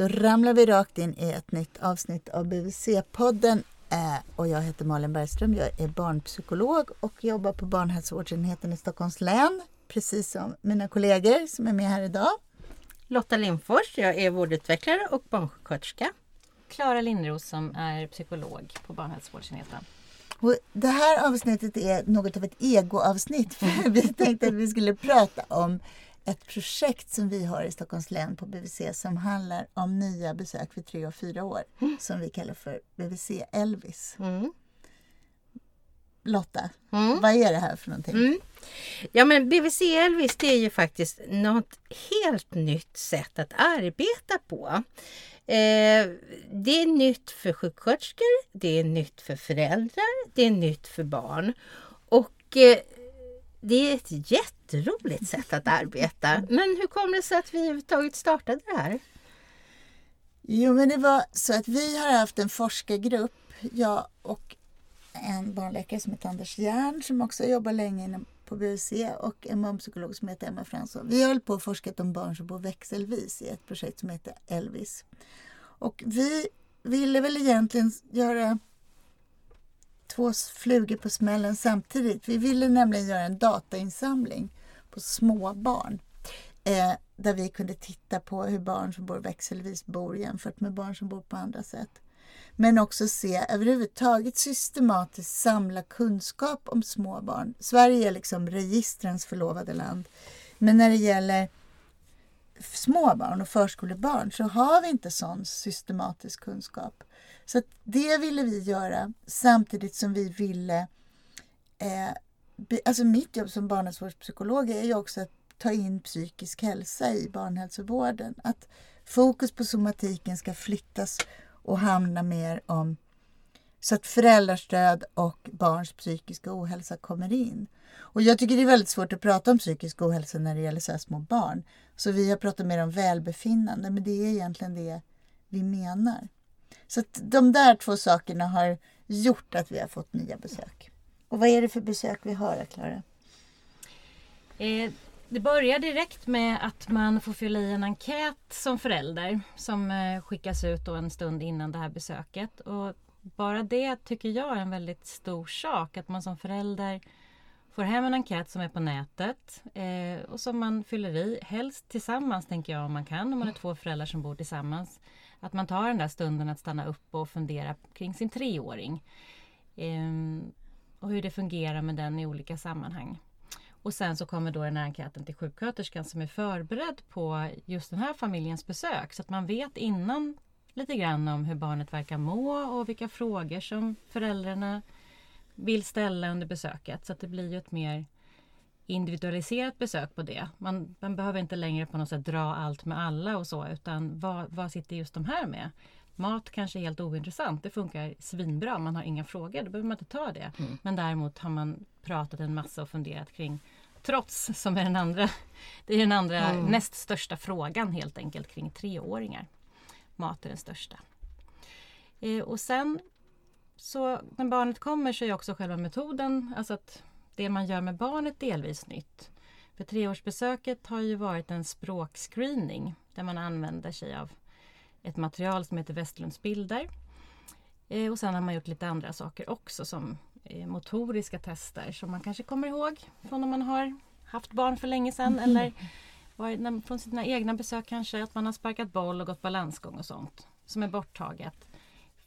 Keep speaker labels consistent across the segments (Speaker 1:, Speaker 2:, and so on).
Speaker 1: Då ramlar vi rakt in i ett nytt avsnitt av BVC-podden. Eh, och jag heter Malin Bergström, jag är barnpsykolog och jobbar på barnhälsovårdsenheten i Stockholms län. Precis som mina kollegor som är med här idag.
Speaker 2: Lotta Lindfors, jag är vårdutvecklare och barnsjuksköterska. Klara Lindros som är psykolog på barnhälsovårdsenheten.
Speaker 1: Och det här avsnittet är något av ett egoavsnitt. För vi tänkte att vi skulle prata om ett projekt som vi har i Stockholms län på BVC som handlar om nya besök för tre och fyra år mm. som vi kallar för BVC Elvis. Mm. Lotta, mm. vad är det här för någonting? Mm.
Speaker 2: Ja men BVC Elvis det är ju faktiskt något helt nytt sätt att arbeta på. Eh, det är nytt för sjuksköterskor, det är nytt för föräldrar, det är nytt för barn. Och eh, det är ett jätteroligt sätt att arbeta. Men hur kom det sig att vi överhuvudtaget startade det här?
Speaker 1: Jo, men det var så att vi har haft en forskargrupp, jag och en barnläkare som heter Anders Järn som också jobbar länge inom på BUC och en barnpsykolog som heter Emma Fransson. Vi har på och forskat om barn som bor växelvis i ett projekt som heter Elvis. Och vi ville väl egentligen göra två flugor på smällen samtidigt. Vi ville nämligen göra en datainsamling på småbarn. Eh, där vi kunde titta på hur barn som bor växelvis bor jämfört med barn som bor på andra sätt. Men också se överhuvudtaget systematiskt samla kunskap om små barn. Sverige är liksom registrens förlovade land. Men när det gäller små barn och förskolebarn så har vi inte sån systematisk kunskap. Så det ville vi göra samtidigt som vi ville... Eh, alltså mitt jobb som barnhälsovårdspsykolog är ju också att ta in psykisk hälsa i barnhälsovården. Att fokus på somatiken ska flyttas och hamna mer om så att föräldrastöd och barns psykiska ohälsa kommer in. Och jag tycker det är väldigt svårt att prata om psykisk ohälsa när det gäller så små barn. Så vi har pratat mer om välbefinnande, men det är egentligen det vi menar. Så att de där två sakerna har gjort att vi har fått nya besök. Och vad är det för besök vi har, Klara?
Speaker 2: Eh, det börjar direkt med att man får fylla i en enkät som förälder som eh, skickas ut en stund innan det här besöket. Och bara det tycker jag är en väldigt stor sak, att man som förälder får hem en enkät som är på nätet eh, och som man fyller i, helst tillsammans tänker jag om man kan, om man är två föräldrar som bor tillsammans. Att man tar den där stunden att stanna upp och fundera kring sin treåring. Ehm, och hur det fungerar med den i olika sammanhang. Och sen så kommer då den här enkäten till sjuksköterskan som är förberedd på just den här familjens besök. Så att man vet innan lite grann om hur barnet verkar må och vilka frågor som föräldrarna vill ställa under besöket. Så att det blir ju ett mer individualiserat besök på det. Man, man behöver inte längre på något sätt dra allt med alla och så utan vad, vad sitter just de här med? Mat kanske är helt ointressant, det funkar svinbra, man har inga frågor, då behöver man inte ta det. Mm. Men däremot har man pratat en massa och funderat kring trots som är den andra, det är den andra mm. näst största frågan helt enkelt kring treåringar. Mat är den största. Eh, och sen så när barnet kommer så är också själva metoden, alltså att det man gör med barnet delvis nytt. För treårsbesöket har ju varit en språkscreening där man använder sig av ett material som heter Westlunds bilder. Eh, och sen har man gjort lite andra saker också som eh, motoriska tester som man kanske kommer ihåg från om man har haft barn för länge sedan mm. eller varit, från sina egna besök kanske att man har sparkat boll och gått balansgång och sånt som är borttaget.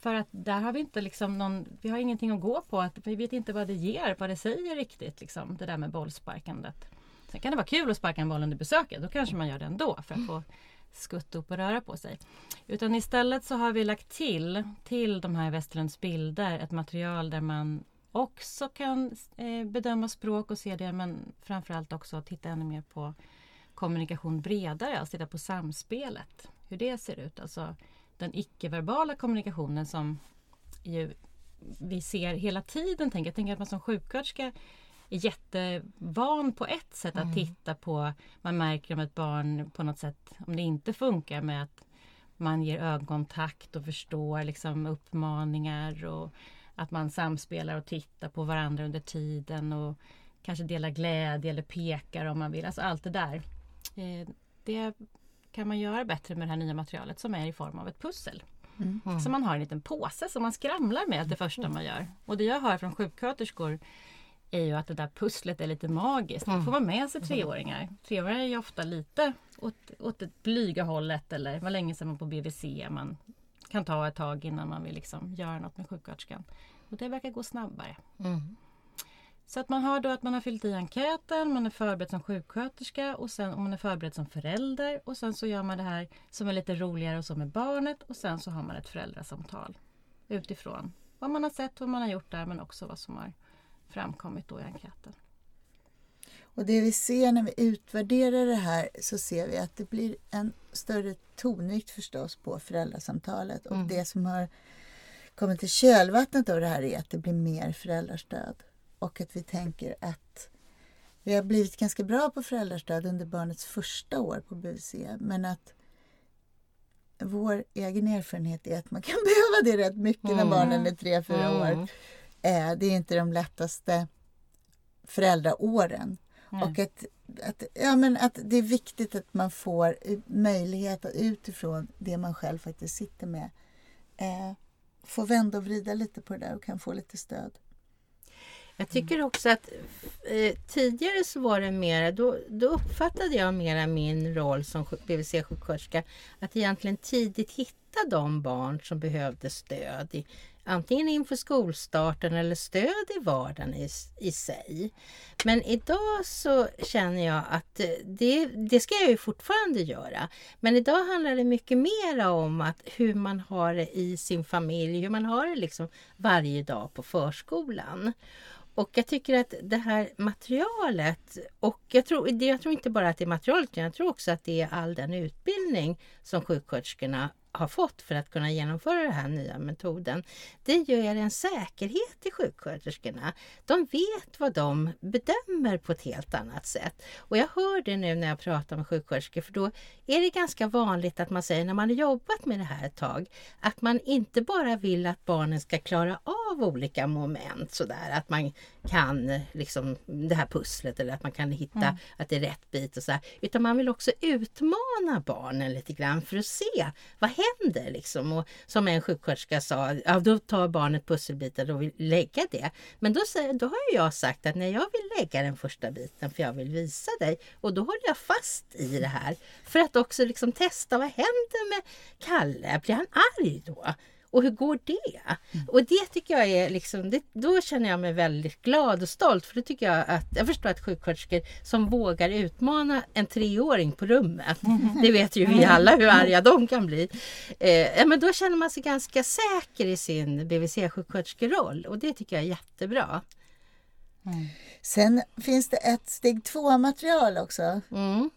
Speaker 2: För att där har vi inte liksom någon, vi har ingenting att gå på. Att vi vet inte vad det ger, vad det säger riktigt. Liksom, det där med bollsparkandet. Sen kan det vara kul att sparka en boll under besöket. Då kanske man gör det ändå för att få skutt upp och röra på sig. Utan istället så har vi lagt till, till de här Västerlunds bilder, ett material där man också kan eh, bedöma språk och se det men framförallt också titta ännu mer på kommunikation bredare, alltså titta på samspelet. Hur det ser ut. Alltså den icke-verbala kommunikationen som ju vi ser hela tiden. Tänker. Jag tänker att man som sjuksköterska är jättevan på ett sätt att mm. titta på. Man märker om ett barn på något sätt, om det inte funkar med att man ger ögonkontakt och förstår liksom uppmaningar och att man samspelar och tittar på varandra under tiden och kanske delar glädje eller pekar om man vill. Alltså allt det där. Eh, det kan man göra bättre med det här nya materialet som är i form av ett pussel.
Speaker 1: Mm.
Speaker 2: Så man har en liten påse som man skramlar med det första man gör. Och det jag hör från sjuksköterskor är ju att det där pusslet är lite magiskt. Det får vara med sig treåringar. Treåringar är ju ofta lite åt, åt det blyga hållet eller var länge sedan man på BVC. Man kan ta ett tag innan man vill liksom göra något med sjuksköterskan. Och det verkar gå snabbare.
Speaker 3: Mm.
Speaker 2: Så att man har då att man har fyllt i enkäten, man är förberedd som sjuksköterska och sen om man är förberedd som förälder och sen så gör man det här som är lite roligare och så med barnet och sen så har man ett föräldrasamtal utifrån vad man har sett, vad man har gjort där men också vad som har framkommit då i enkäten.
Speaker 1: Och det vi ser när vi utvärderar det här så ser vi att det blir en större tonvikt förstås på föräldrasamtalet. Och
Speaker 3: Mm.
Speaker 1: det som har kommit till kölvattnet av det här är att det blir mer föräldrastöd. Och att vi tänker att vi har blivit ganska bra på föräldrastöd under barnets första år på BVC. Men att vår egen erfarenhet är att man kan behöva det rätt mycket när
Speaker 3: Mm.
Speaker 1: barnen är tre, fyra år.
Speaker 3: Mm.
Speaker 1: Eh, Det är inte de lättaste föräldraåren.
Speaker 2: Nej.
Speaker 1: Och att, att, ja, men att det är viktigt att man får möjlighet att utifrån det man själv faktiskt sitter med eh, få vända och vrida lite på det där och kan få lite stöd.
Speaker 3: Jag tycker också att eh, tidigare så var det mer, då, då uppfattade jag mera min roll som sjuk- BVC-sjuksköterska att egentligen tidigt hitta de barn som behövde stöd. I, antingen inför skolstarten eller stöd i vardagen i, i sig. Men idag så känner jag att eh, det, det ska jag ju fortfarande göra. Men idag handlar det mycket mer om att hur man har det i sin familj, hur man har det liksom varje dag på förskolan. Och jag tycker att det här materialet, och jag tror, jag tror inte bara att det är materialet, utan jag tror också att det är all den utbildning som sjuksköterskorna har fått för att kunna genomföra den här nya metoden. Det ger en säkerhet till sjuksköterskorna. De vet vad de bedömer på ett helt annat sätt. Och jag hör det nu när jag pratar med sjuksköterskor för då är det ganska vanligt att man säger när man har jobbat med det här ett tag att man inte bara vill att barnen ska klara av olika moment sådär att man kan liksom det här pusslet eller att man kan hitta att det är rätt bit och så här, utan man vill också utmana barnen lite grann för att se vad händer liksom och som en sjuksköterska sa, ja då tar barnet pusselbitar och vill lägga det. Men då, säger, då har jag sagt att när jag vill lägga den första biten för jag vill visa dig och då håller jag fast i det här för att också liksom testa vad händer med Kalle? Blir han arg då? Och hur går det? Och det tycker jag är liksom, det, då känner jag mig väldigt glad och stolt för då tycker jag att, jag förstår att sjuksköterskor som vågar utmana en treåring på rummet, det vet ju vi alla hur arga de kan bli. Eh, men då känner man sig ganska säker i sin BVC-sjuksköterskeroll och det tycker jag är jättebra.
Speaker 1: Sen finns det ett steg två-material också.
Speaker 3: Mm.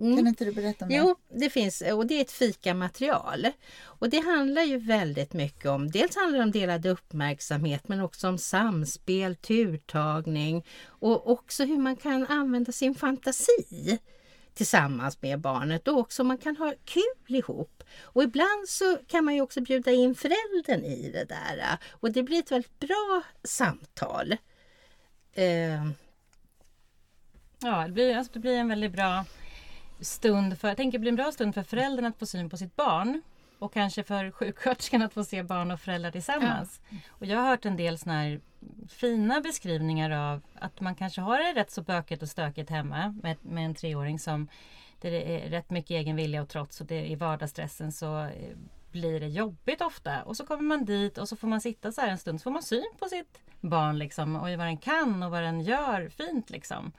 Speaker 1: Kan inte du berätta om det?
Speaker 3: Jo, det finns och det är ett fikamaterial. Och det handlar ju väldigt mycket om, dels handlar det om delad uppmärksamhet men också om samspel, turtagning och också hur man kan använda sin fantasi tillsammans med barnet och också man kan ha kul ihop. Och ibland så kan man ju också bjuda in föräldern i det där och det blir ett väldigt bra samtal. Eh,
Speaker 2: Ja, det blir, alltså, det blir en väldigt bra stund för, jag tänker det blir en bra stund för föräldern att få syn på sitt barn. Och kanske för sjuksköterskan att få se barn och föräldrar tillsammans. Och jag har hört en del såna här fina beskrivningar av att man kanske har det rätt så bökigt och stökigt hemma med, med en treåring som där det är rätt mycket egen vilja och trots och det, i vardagsstressen så eh, blir det jobbigt ofta. Och så kommer man dit och så får man sitta så här en stund så får man syn på sitt barn liksom och vad den kan och vad den gör fint liksom.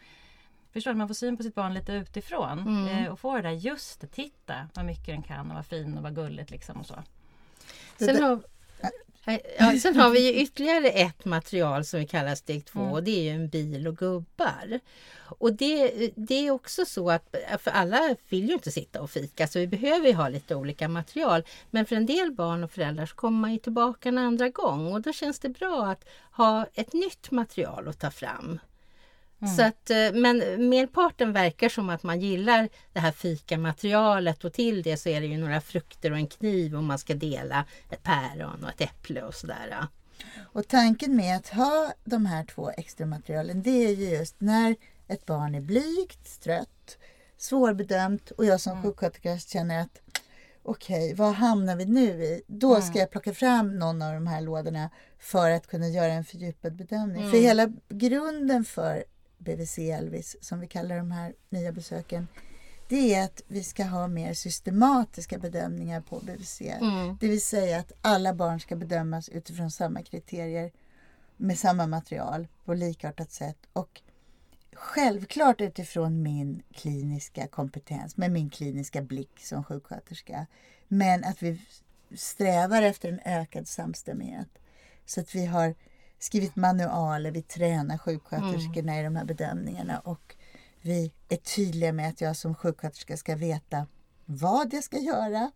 Speaker 2: Förstår du? Man får syn på sitt barn lite utifrån
Speaker 3: Mm.
Speaker 2: eh, och får det där just det, titta vad mycket den kan och vad fin och vad gulligt liksom och så.
Speaker 3: Sen har, ja, sen har vi ju ytterligare ett material som vi kallar steg två
Speaker 2: Mm.
Speaker 3: och det är ju en bil och gubbar. Och det, det är också så att för alla vill ju inte sitta och fika så vi behöver ju ha lite olika material. Men för en del barn och föräldrar så kommer man ju tillbaka en andra gång och då känns det bra att ha ett nytt material att ta fram. Så att, eh, men merparten verkar som att man gillar det här fikamaterialet och till det så är det ju några frukter och en kniv om man ska dela ett päron och ett äpple och sådär.
Speaker 1: Och tanken med att ha de här två extra materialen det är ju just när ett barn är blygt, trött svårbedömt och jag som
Speaker 2: Mm.
Speaker 1: sjuksköterska känner att okej, vad hamnar vi nu i? Då
Speaker 2: Mm.
Speaker 1: ska jag plocka fram någon av de här lådorna för att kunna göra en fördjupad bedömning.
Speaker 2: Mm.
Speaker 1: För hela grunden för BVC Elvis, som vi kallar de här nya besöken, det är att vi ska ha mer systematiska bedömningar på BVC.
Speaker 3: Mm.
Speaker 1: Det vill säga att alla barn ska bedömas utifrån samma kriterier med samma material på likartat sätt och självklart utifrån min kliniska kompetens med min kliniska blick som sjuksköterska. Men att vi strävar efter en ökad samstämmighet. Så att vi har skrivit manualer, vi tränar sjuksköterskorna i de här bedömningarna och vi är tydliga med att jag som sjuksköterska ska veta vad jag ska göra,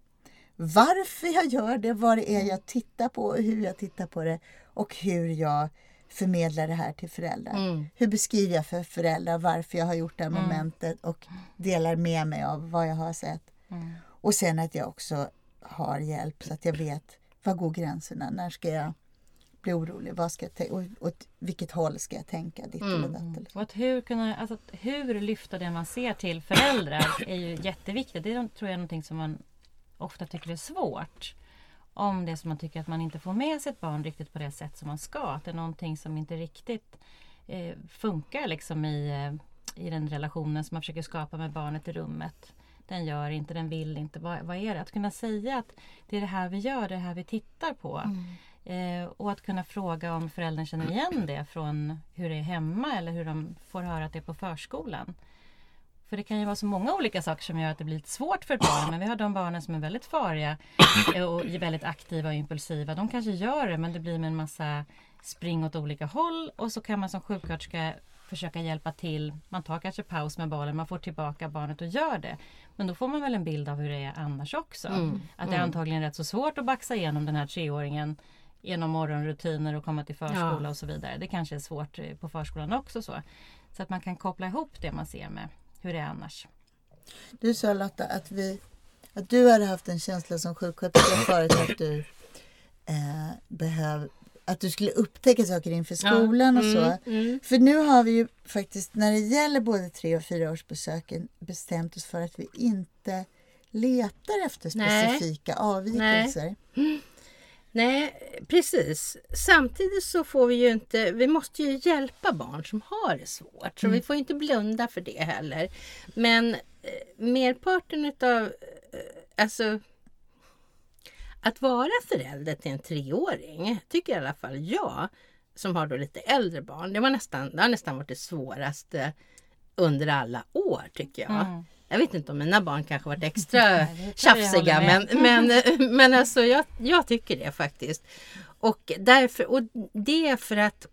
Speaker 1: varför jag gör det, vad det är jag tittar på och hur jag tittar på det och hur jag förmedlar det här till föräldrar.
Speaker 3: Mm.
Speaker 1: Hur beskriver jag för föräldrar varför jag har gjort det här momentet och delar med mig av vad jag har sett.
Speaker 2: Mm.
Speaker 1: Och sen att jag också har hjälp så att jag vet var går gränserna, när ska jag bli orolig, vad ska jag tän- och åt vilket håll ska jag tänka, ditt eller datt. Eller så.
Speaker 2: Och att hur, kunna, alltså att hur lyfta det man ser till föräldrar är ju jätteviktigt. Det är, tror jag är någonting som man ofta tycker är svårt. Om det är som man tycker att man inte får med sitt barn riktigt på det sätt som man ska. Att det är någonting som inte riktigt eh, funkar liksom i, eh, i den relationen som man försöker skapa med barnet i rummet. Den gör inte, den vill inte. Vad, vad är det? Att kunna säga att det är det här vi gör, det är det här vi tittar på. Eh, och att kunna fråga om föräldern känner igen det från hur det är hemma eller hur de får höra att det är på förskolan. För det kan ju vara så många olika saker som gör att det blir lite svårt för barnen. Men vi har de barnen som är väldigt farliga och är väldigt aktiva och impulsiva. De kanske gör det men det blir med en massa spring åt olika håll och så kan man som sjuksköterska försöka hjälpa till. Man tar kanske paus med barnen, man får tillbaka barnet och gör det. Men då får man väl en bild av hur det är annars också.
Speaker 3: Mm,
Speaker 2: Att det är antagligen rätt så svårt att baxa igenom den här treåringen genom morgonrutiner och komma till förskola
Speaker 3: Ja.
Speaker 2: och så vidare. Det kanske är svårt eh, på förskolan också. Så. så att man kan koppla ihop det man ser med hur det är annars.
Speaker 1: Du sa Lotta att, vi, att du hade haft en känsla som sjuksköterska förut att du eh, behöv, att du skulle upptäcka saker inför skolan och så.
Speaker 3: Mm, mm.
Speaker 1: För nu har vi ju faktiskt när det gäller både tre och fyraårsbesöken bestämt oss för att vi inte letar efter
Speaker 3: Nej.
Speaker 1: specifika avvikelser.
Speaker 3: Nej, precis. Samtidigt så får vi ju inte, vi måste ju hjälpa barn som har det svårt. Så vi får inte blunda för det heller. Men eh, merparten utav, eh, alltså att vara förälder till en treåring, tycker i alla fall jag, som har då lite äldre barn, det, var nästan, det har nästan varit det svåraste under alla år tycker jag.
Speaker 2: Mm.
Speaker 3: Jag vet inte om mina barn kanske varit extra tjafsiga men, men, men alltså jag, jag tycker det faktiskt. Och, därför, och det är för att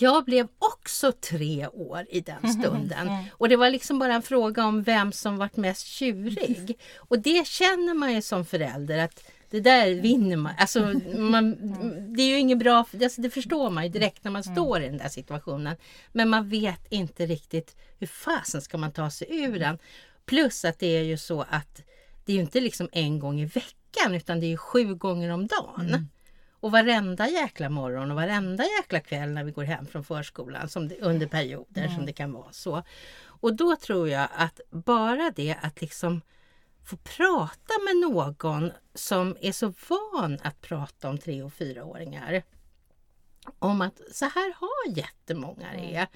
Speaker 3: jag blev också tre år i den stunden. Och det var liksom bara en fråga om vem som varit mest tjurig. Och det känner man ju som förälder att det där vinner man. Alltså, man det är ju inget bra, alltså det förstår man ju direkt när man står i den där situationen. Men man vet inte riktigt hur fasen ska man ta sig ur den. Plus att det är ju så att det är ju inte liksom en gång i veckan utan det är ju sju gånger om dagen. Och varenda jäkla morgon och varenda jäkla kväll när vi går hem från förskolan som det, under perioder som det kan vara så. Och då tror jag att bara det att liksom få prata med någon som är så van att prata om tre och fyraåringar. Om att så här har jättemånga det.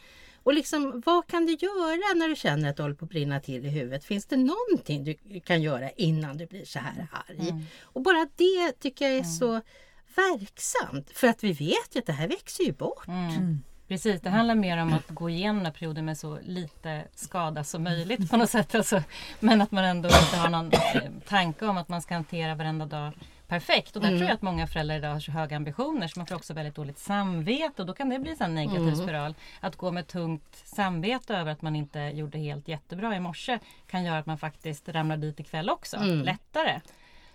Speaker 3: Och liksom, vad kan du göra när du känner att du håller på att brinna till i huvudet? Finns det någonting du kan göra innan du blir så här arg? Och bara det tycker jag är så verksamt. För att vi vet ju att det här växer ju bort.
Speaker 2: Mm. Precis, det handlar mer om att gå igenom den här perioden med så lite skada som möjligt på något sätt. Alltså, men att man ändå inte har någon eh, tanke om att man ska hantera varenda dag perfekt. Och där tror jag att många föräldrar idag har så höga ambitioner så man får också väldigt dåligt samvete och då kan det bli en negativ spiral. Att gå med tungt samvete över att man inte gjorde helt jättebra i morse kan göra att man faktiskt ramlar dit ikväll också, lättare.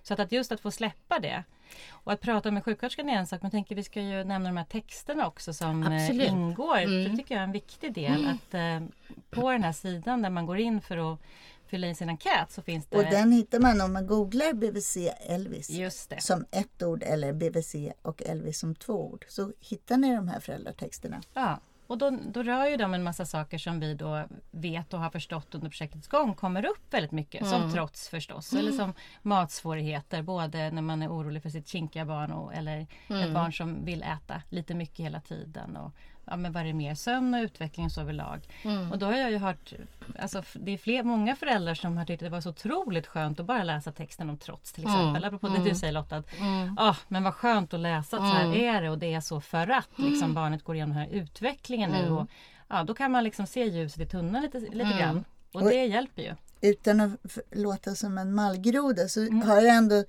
Speaker 2: Så att, att just att få släppa det. Och att prata med sjuksköterskan är en sak, men jag tänker vi ska ju nämna de här texterna också som eh,
Speaker 3: Absolut.
Speaker 2: ingår.
Speaker 3: Mm.
Speaker 2: Det tycker jag är en viktig del. Att eh, på den här sidan där man går in för att fylla i sin enkät så finns det...
Speaker 1: Och den hittar man om man googlar BVC Elvis som ett ord eller BVC och Elvis som två ord. Så hittar ni de här föräldratexterna.
Speaker 2: Ja. Och då, då rör ju de en massa saker som vi då vet och har förstått under projektets gång kommer upp väldigt mycket.
Speaker 3: Mm.
Speaker 2: Som trots förstås. Eller som matsvårigheter. Både när man är orolig för sitt kinkiga barn och, eller
Speaker 3: Mm.
Speaker 2: ett barn som vill äta lite mycket hela tiden. Och, ja, men vad är det mer? Sömn och utveckling så överlag.
Speaker 3: Mm.
Speaker 2: Och då har jag ju hört, alltså, det är fler, många föräldrar som har tyckt att det var så otroligt skönt att bara läsa texten om trots till
Speaker 3: Mm.
Speaker 2: exempel. Apropå det du säger Lotta. Att,
Speaker 3: Mm.
Speaker 2: ah, men vad skönt att läsa att så här
Speaker 3: Mm.
Speaker 2: är det och det är så för att liksom, barnet går igenom den här utvecklingen nu.
Speaker 3: Mm.
Speaker 2: Och, ja, då kan man liksom se ljuset i tunneln lite, lite
Speaker 3: Mm.
Speaker 2: grann. Och
Speaker 1: Och-
Speaker 2: det hjälper ju.
Speaker 1: Utan att låta som en mallgroda så
Speaker 2: Mm.
Speaker 1: har det ändå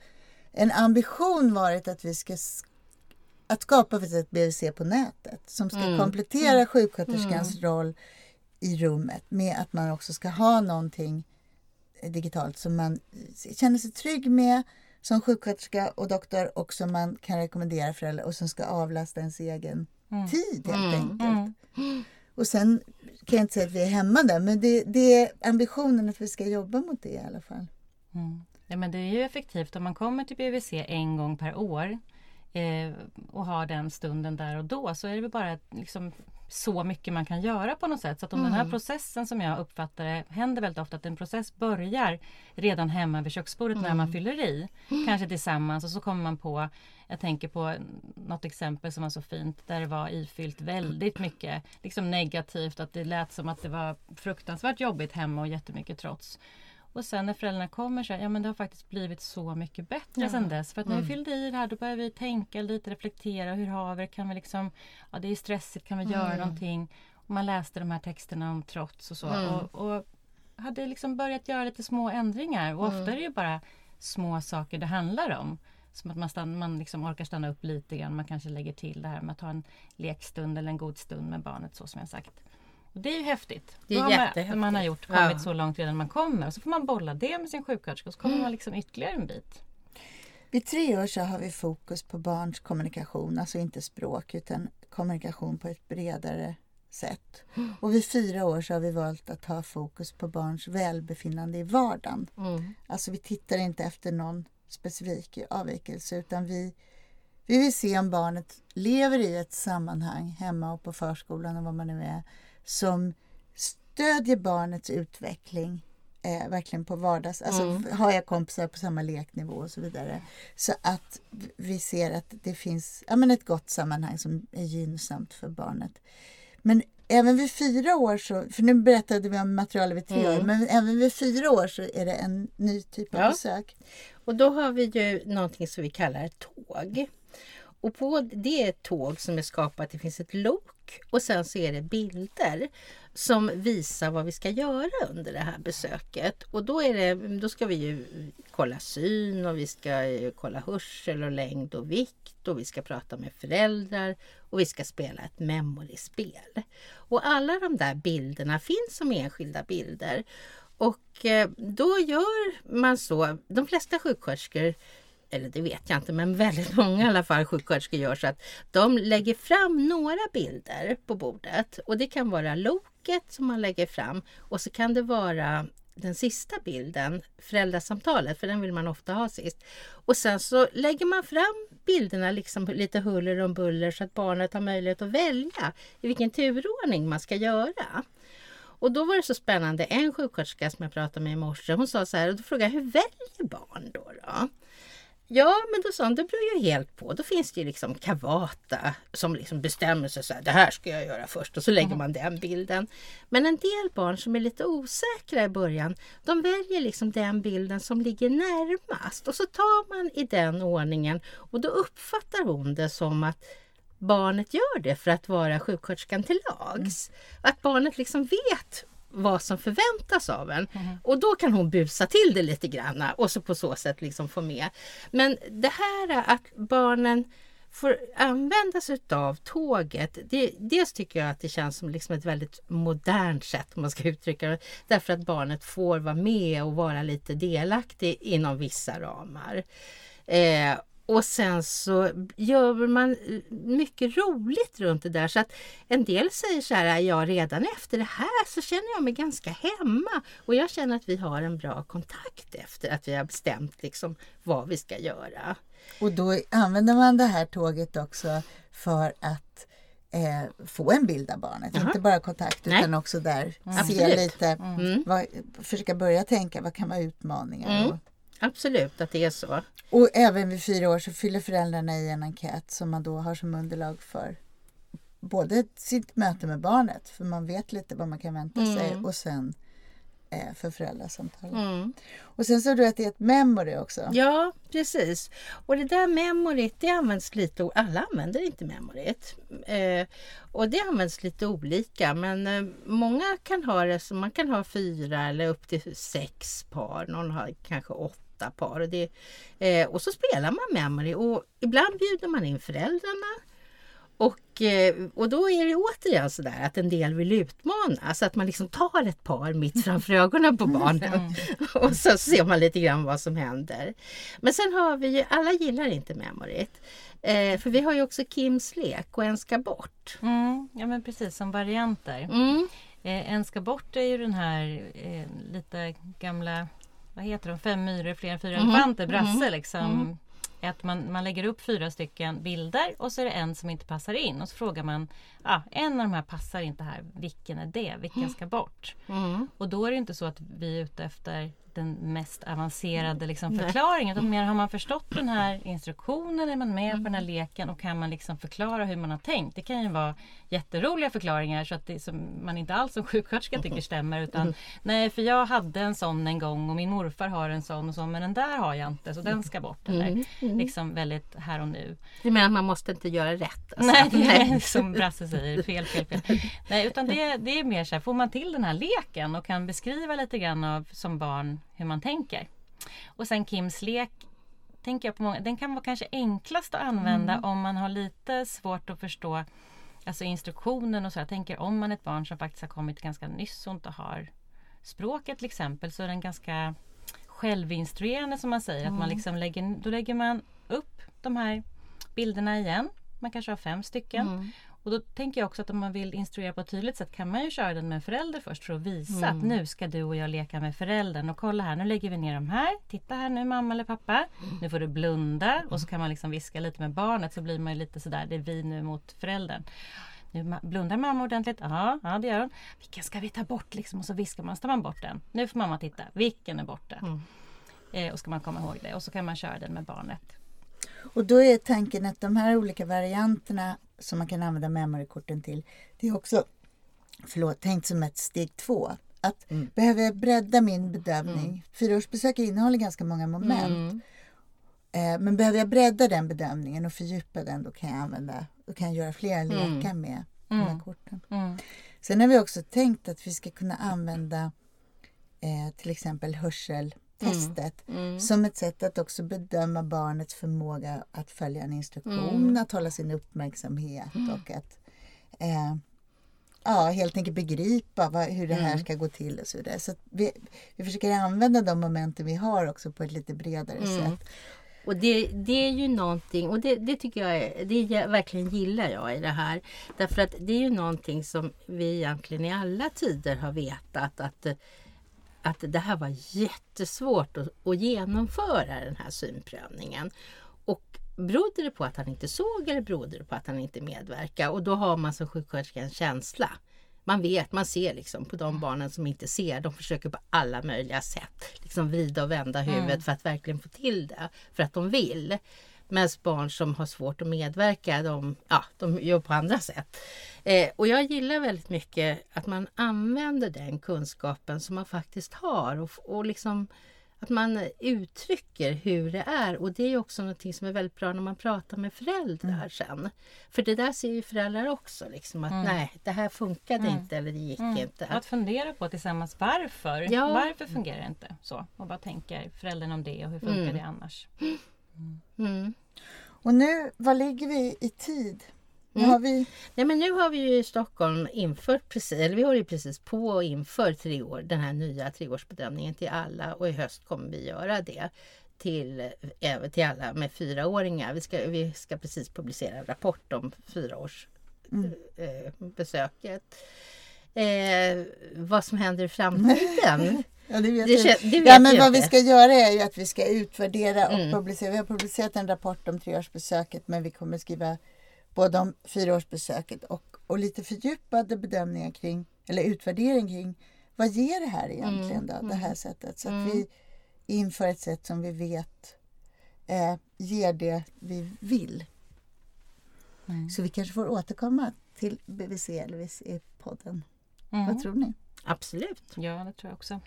Speaker 1: en ambition varit att vi ska att skapa ett BVC på nätet som ska
Speaker 3: Mm.
Speaker 1: komplettera sjuksköterskans roll i rummet med att man också ska ha någonting digitalt som man känner sig trygg med som sjuksköterska och doktor och som man kan rekommendera föräldrar och som ska avlasta ens egen
Speaker 2: Mm.
Speaker 1: tid helt
Speaker 3: Mm.
Speaker 1: enkelt.
Speaker 2: Mm.
Speaker 1: Och sen kan jag inte säga att vi är hemma där men det, det är ambitionen att vi ska jobba mot det i alla fall.
Speaker 2: Mm. Ja, men det är ju effektivt om man kommer till BVC en gång per år eh, och har den stunden där och då så är det väl bara liksom, så mycket man kan göra på något sätt. Så att om den här processen som jag uppfattar det händer väldigt ofta att en process börjar redan hemma vid köksbordet när man fyller i. Kanske tillsammans och så kommer man på jag tänker på något exempel som var så fint där det var ifyllt väldigt mycket liksom negativt att det lät som att det var fruktansvärt jobbigt hemma och jättemycket trots. Och sen när föräldrarna kommer så här, ja men det har faktiskt blivit så mycket bättre
Speaker 3: Ja.
Speaker 2: sen dess. För att när vi fyllde i det här då började vi tänka lite, reflektera. Hur har vi det? Kan vi liksom, ja det är stressigt, kan vi göra någonting? Och man läste de här texterna om trots och så.
Speaker 3: Mm.
Speaker 2: Och, och hade liksom börjat göra lite små ändringar. Och ofta är det ju bara små saker det handlar om. Som att man, stann, man liksom orkar stanna upp lite grann. Man kanske lägger till det här med att ta en lekstund eller en god stund med barnet så som jag sagt. Det är ju häftigt.
Speaker 3: Det är
Speaker 2: man,
Speaker 3: jättehäftigt.
Speaker 2: man har gjort, kommit
Speaker 3: Ja.
Speaker 2: så långt redan man kommer. Och så får man bolla det med sin sjuksköterska och så kommer man liksom ytterligare en bit.
Speaker 1: Vid tre år så har vi fokus på barns kommunikation, alltså inte språk utan kommunikation på ett bredare sätt. Och vid fyra år så har vi valt att ha fokus på barns välbefinnande i vardagen.
Speaker 3: Mm.
Speaker 1: Alltså vi tittar inte efter någon specifik avvikelse utan vi, vi vill se om barnet lever i ett sammanhang hemma och på förskolan och vad man nu är som stödjer barnets utveckling eh, verkligen på vardags... Alltså
Speaker 3: Mm.
Speaker 1: har jag kompisar på samma leknivå och så vidare. Så att vi ser att det finns ja, men ett gott sammanhang som är gynnsamt för barnet. Men även vid fyra år så, för nu berättade vi om materialet vid tre
Speaker 3: Mm.
Speaker 1: år, men även vid fyra år så är det en ny typ av
Speaker 3: Ja.
Speaker 1: besök.
Speaker 3: Och då har vi ju någonting som vi kallar tåg. Och på det är ett tåg som är skapat, det finns ett lok och sen så är det bilder som visar vad vi ska göra under det här besöket. Och då, är det, då ska vi ju kolla syn och vi ska eh, kolla hörsel och längd och vikt och vi ska prata med föräldrar och vi ska spela ett memoryspel. Och alla de där bilderna finns som enskilda bilder. Och eh, då gör man så, de flesta sjuksköterskor eller det vet jag inte, men väldigt många i alla fall sjuksköterskor gör så att de lägger fram några bilder på bordet och det kan vara loket som man lägger fram och så kan det vara den sista bilden, föräldrasamtalet, för den vill man ofta ha sist. Och sen så lägger man fram bilderna liksom lite huller om buller så att barnet har möjlighet att välja i vilken turordning man ska göra. Och då var det så spännande, en sjuksköterska som jag pratade med i morse, hon sa så här, och då frågade jag, hur väljer barn då? då? Ja, men då sa hon, det beror ju helt på. Då finns det ju liksom Kavata som liksom bestämmer sig så här, det här ska jag göra först och så lägger man den bilden. Men en del barn som är lite osäkra i början, de väljer liksom den bilden som ligger närmast och så tar man i den ordningen och då uppfattar hon det som att barnet gör det för att vara sjuksköterskan till lags. Att barnet liksom vet vad som förväntas av en. Och då kan hon busa till det lite grann och så på så sätt liksom få med. Men det här att barnen får använda sig av tåget. Det, dels tycker jag att det känns som liksom ett väldigt modernt sätt om man ska uttrycka det. Därför att barnet får vara med och vara lite delaktig inom vissa ramar. Eh, och sen så gör man mycket roligt runt det där så att en del säger så här, ja redan efter det här så känner jag mig ganska hemma och jag känner att vi har en bra kontakt efter att vi har bestämt liksom vad vi ska göra.
Speaker 1: Och då använder man det här tåget också för att eh, få en bild av barnet.
Speaker 3: Jaha.
Speaker 1: Inte bara kontakt
Speaker 3: Nej.
Speaker 1: utan också där se
Speaker 3: Absolut.
Speaker 1: lite,
Speaker 3: Mm.
Speaker 1: vad, försöka börja tänka vad kan vara utmaningar.
Speaker 3: Mm.
Speaker 1: Och,
Speaker 3: Absolut att det är så.
Speaker 1: och även vid fyra år så fyller föräldrarna i en enkät som man då har som underlag för både sitt möte med barnet, för man vet lite vad man kan vänta sig,
Speaker 3: Mm.
Speaker 1: och sen eh, för föräldrasamtalet.
Speaker 3: Mm.
Speaker 1: Och sen så du att det är ett memory också.
Speaker 3: Ja, precis. Och det där memoryt, det används lite, alla använder inte memoryt. Eh, och det används lite olika, men eh, många kan ha det så man kan ha fyra eller upp till sex par, någon har kanske åtta par. Och, det, eh, och så spelar man memory och ibland bjuder man in föräldrarna. Och, eh, och då är det återigen sådär att en del vill utmana så att man liksom tar ett par mitt framför ögonen på barnen och så ser man lite grann vad som händer. Men sen har vi ju, alla gillar inte memoryt. Eh, för vi har ju också Kims lek och En ska bort.
Speaker 2: Mm, ja men precis som varianter.
Speaker 3: Mm.
Speaker 2: Eh, en ska bort är ju den här eh, lite gamla, vad heter de, fem myror, fler än fyra
Speaker 3: Mhm.
Speaker 2: elefanter, brasse
Speaker 3: Mhm.
Speaker 2: liksom. Att man, man lägger upp fyra stycken bilder och så är det en som inte passar in och så frågar man, ah, en av de här passar inte här, vilken är det, vilken ska bort?
Speaker 3: Mm.
Speaker 2: Och då är det inte så att vi är ute efter den mest avancerade liksom,
Speaker 3: Nej.
Speaker 2: förklaringen. Utan mer har man förstått den här instruktionen, är man med på
Speaker 3: Mm.
Speaker 2: den här leken och kan man liksom förklara hur man har tänkt. Det kan ju vara jätteroliga förklaringar så att det som man inte alls som sjuksköterska tycker stämmer. Utan
Speaker 3: Mm.
Speaker 2: nej, för jag hade en sån en gång och min morfar har en sån och så, men den där har jag inte så den ska bort. Eller
Speaker 3: Mm. Mm.
Speaker 2: liksom väldigt här och nu.
Speaker 3: Du menar att man måste inte göra rätt? alltså?
Speaker 2: Nej, är som Brasse säger, fel, fel, fel. Nej, utan det, det är mer så här, får man till den här leken och kan beskriva lite grann av, som barn hur man tänker. Och sen Kims lek, tänker jag på många, den kan vara kanske enklast att använda om man har lite svårt att förstå alltså instruktionen och så. Jag tänker om man är ett barn som faktiskt har kommit ganska nyss och inte har språket till exempel så är den ganska självinstruerande som man säger. Att man liksom lägger, då lägger man upp de här bilderna igen. Man kanske har fem stycken.
Speaker 3: Mm.
Speaker 2: Och då tänker jag också att om man vill instruera på ett tydligt sätt kan man ju köra den med en förälder först för att visa
Speaker 3: Mm.
Speaker 2: att nu ska du och jag leka med föräldern och kolla här, nu lägger vi ner de här. Titta här nu mamma eller pappa. Nu får du blunda och så kan man liksom viska lite med barnet så blir man ju lite sådär, det är vi nu mot föräldern. Nu blundar mamma ordentligt? Ja, ja det gör hon. Vilken ska vi ta bort liksom? Och så viskar man, så tar man bort den. Nu får mamma titta, vilken är borta?
Speaker 3: Mm.
Speaker 2: Eh, och ska man komma ihåg det och så kan man köra den med barnet.
Speaker 1: Och då är tanken att de här olika varianterna som man kan använda memorykorten till, det är också förlåt, tänkt som ett steg två. Att
Speaker 3: Mm.
Speaker 1: behöver jag bredda min bedömning? Fyraårsbesök innehåller ganska många moment.
Speaker 3: Mm.
Speaker 1: Eh, men behöver jag bredda den bedömningen och fördjupa den, då kan jag använda, då kan jag göra flera lekar med de här
Speaker 2: Mm.
Speaker 1: korten.
Speaker 2: Mm.
Speaker 1: Sen har vi också tänkt att vi ska kunna använda eh, till exempel hörseltestet
Speaker 3: Mm.
Speaker 1: som ett sätt att också bedöma barnets förmåga att följa en instruktion,
Speaker 3: Mm.
Speaker 1: att hålla sin uppmärksamhet och att eh, ja, helt enkelt begripa vad, hur det här
Speaker 3: Mm.
Speaker 1: ska gå till och så vidare. Så vi, vi försöker använda de momenten vi har också på ett lite bredare
Speaker 3: Mm.
Speaker 1: sätt.
Speaker 3: Och det, det är ju någonting, och det, det tycker jag är, det jag, verkligen gillar jag i det här. Därför att det är ju någonting som vi egentligen i alla tider har vetat att, att det här var jättesvårt att, att genomföra den här synprövningen. Och berodde det på att han inte såg eller berodde det på att han inte medverkade? Och då har man som sjuksköterska en känsla. Man vet, man ser liksom på de barnen som inte ser. De försöker på alla möjliga sätt liksom vrida och vända huvudet för att verkligen få till det. För att de vill. Medan barn som har svårt att medverka, de, ja, de gör på andra sätt. Eh, och jag gillar väldigt mycket att man använder den kunskapen som man faktiskt har. Och, och liksom att man uttrycker hur det är. Och det är också någonting som är väldigt bra när man pratar med föräldrar sen. För det där ser ju föräldrar också. Liksom, att nej, det här funkade inte eller det gick inte.
Speaker 2: Och Att fundera på tillsammans varför.
Speaker 3: Ja.
Speaker 2: Varför fungerar det inte så? Och vad tänker föräldern om det och hur funkar
Speaker 3: Mm.
Speaker 2: det annars?
Speaker 3: Mm.
Speaker 1: Och nu, vad ligger vi i tid? Nu
Speaker 3: Mm.
Speaker 1: har vi,
Speaker 3: Nej, men nu har vi ju i Stockholm infört precis, eller vi håller ju precis på att införa tre år, den här nya treårsbedömningen till alla och i höst kommer vi göra det till, även till alla med fyraåringar. Vi ska, vi ska precis publicera en rapport om fyraårs eh, besöket. Eh, vad som händer i framtiden.
Speaker 1: ja, det vet
Speaker 3: Det,
Speaker 1: jag.
Speaker 3: kän- det vet
Speaker 1: Ja, men vad vi ska göra är ju att vi ska utvärdera och
Speaker 3: Mm.
Speaker 1: publicera. Vi har publicerat en rapport om treårsbesöket men vi kommer skriva både om fyraårsbesöket och, och lite fördjupade bedömningar kring, eller utvärdering kring vad ger det här egentligen då, det här sättet? Så att vi inför ett sätt som vi vet eh, ger det vi vill. Så vi kanske får återkomma till BVC Elvis i podden. Vad tror ni?
Speaker 3: Absolut.
Speaker 2: Ja, det tror jag också.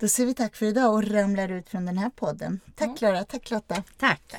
Speaker 1: Då säger vi tack för idag och ramlar ut från den här podden. Tack Klara, tack Lotta.
Speaker 3: Tack.
Speaker 4: Det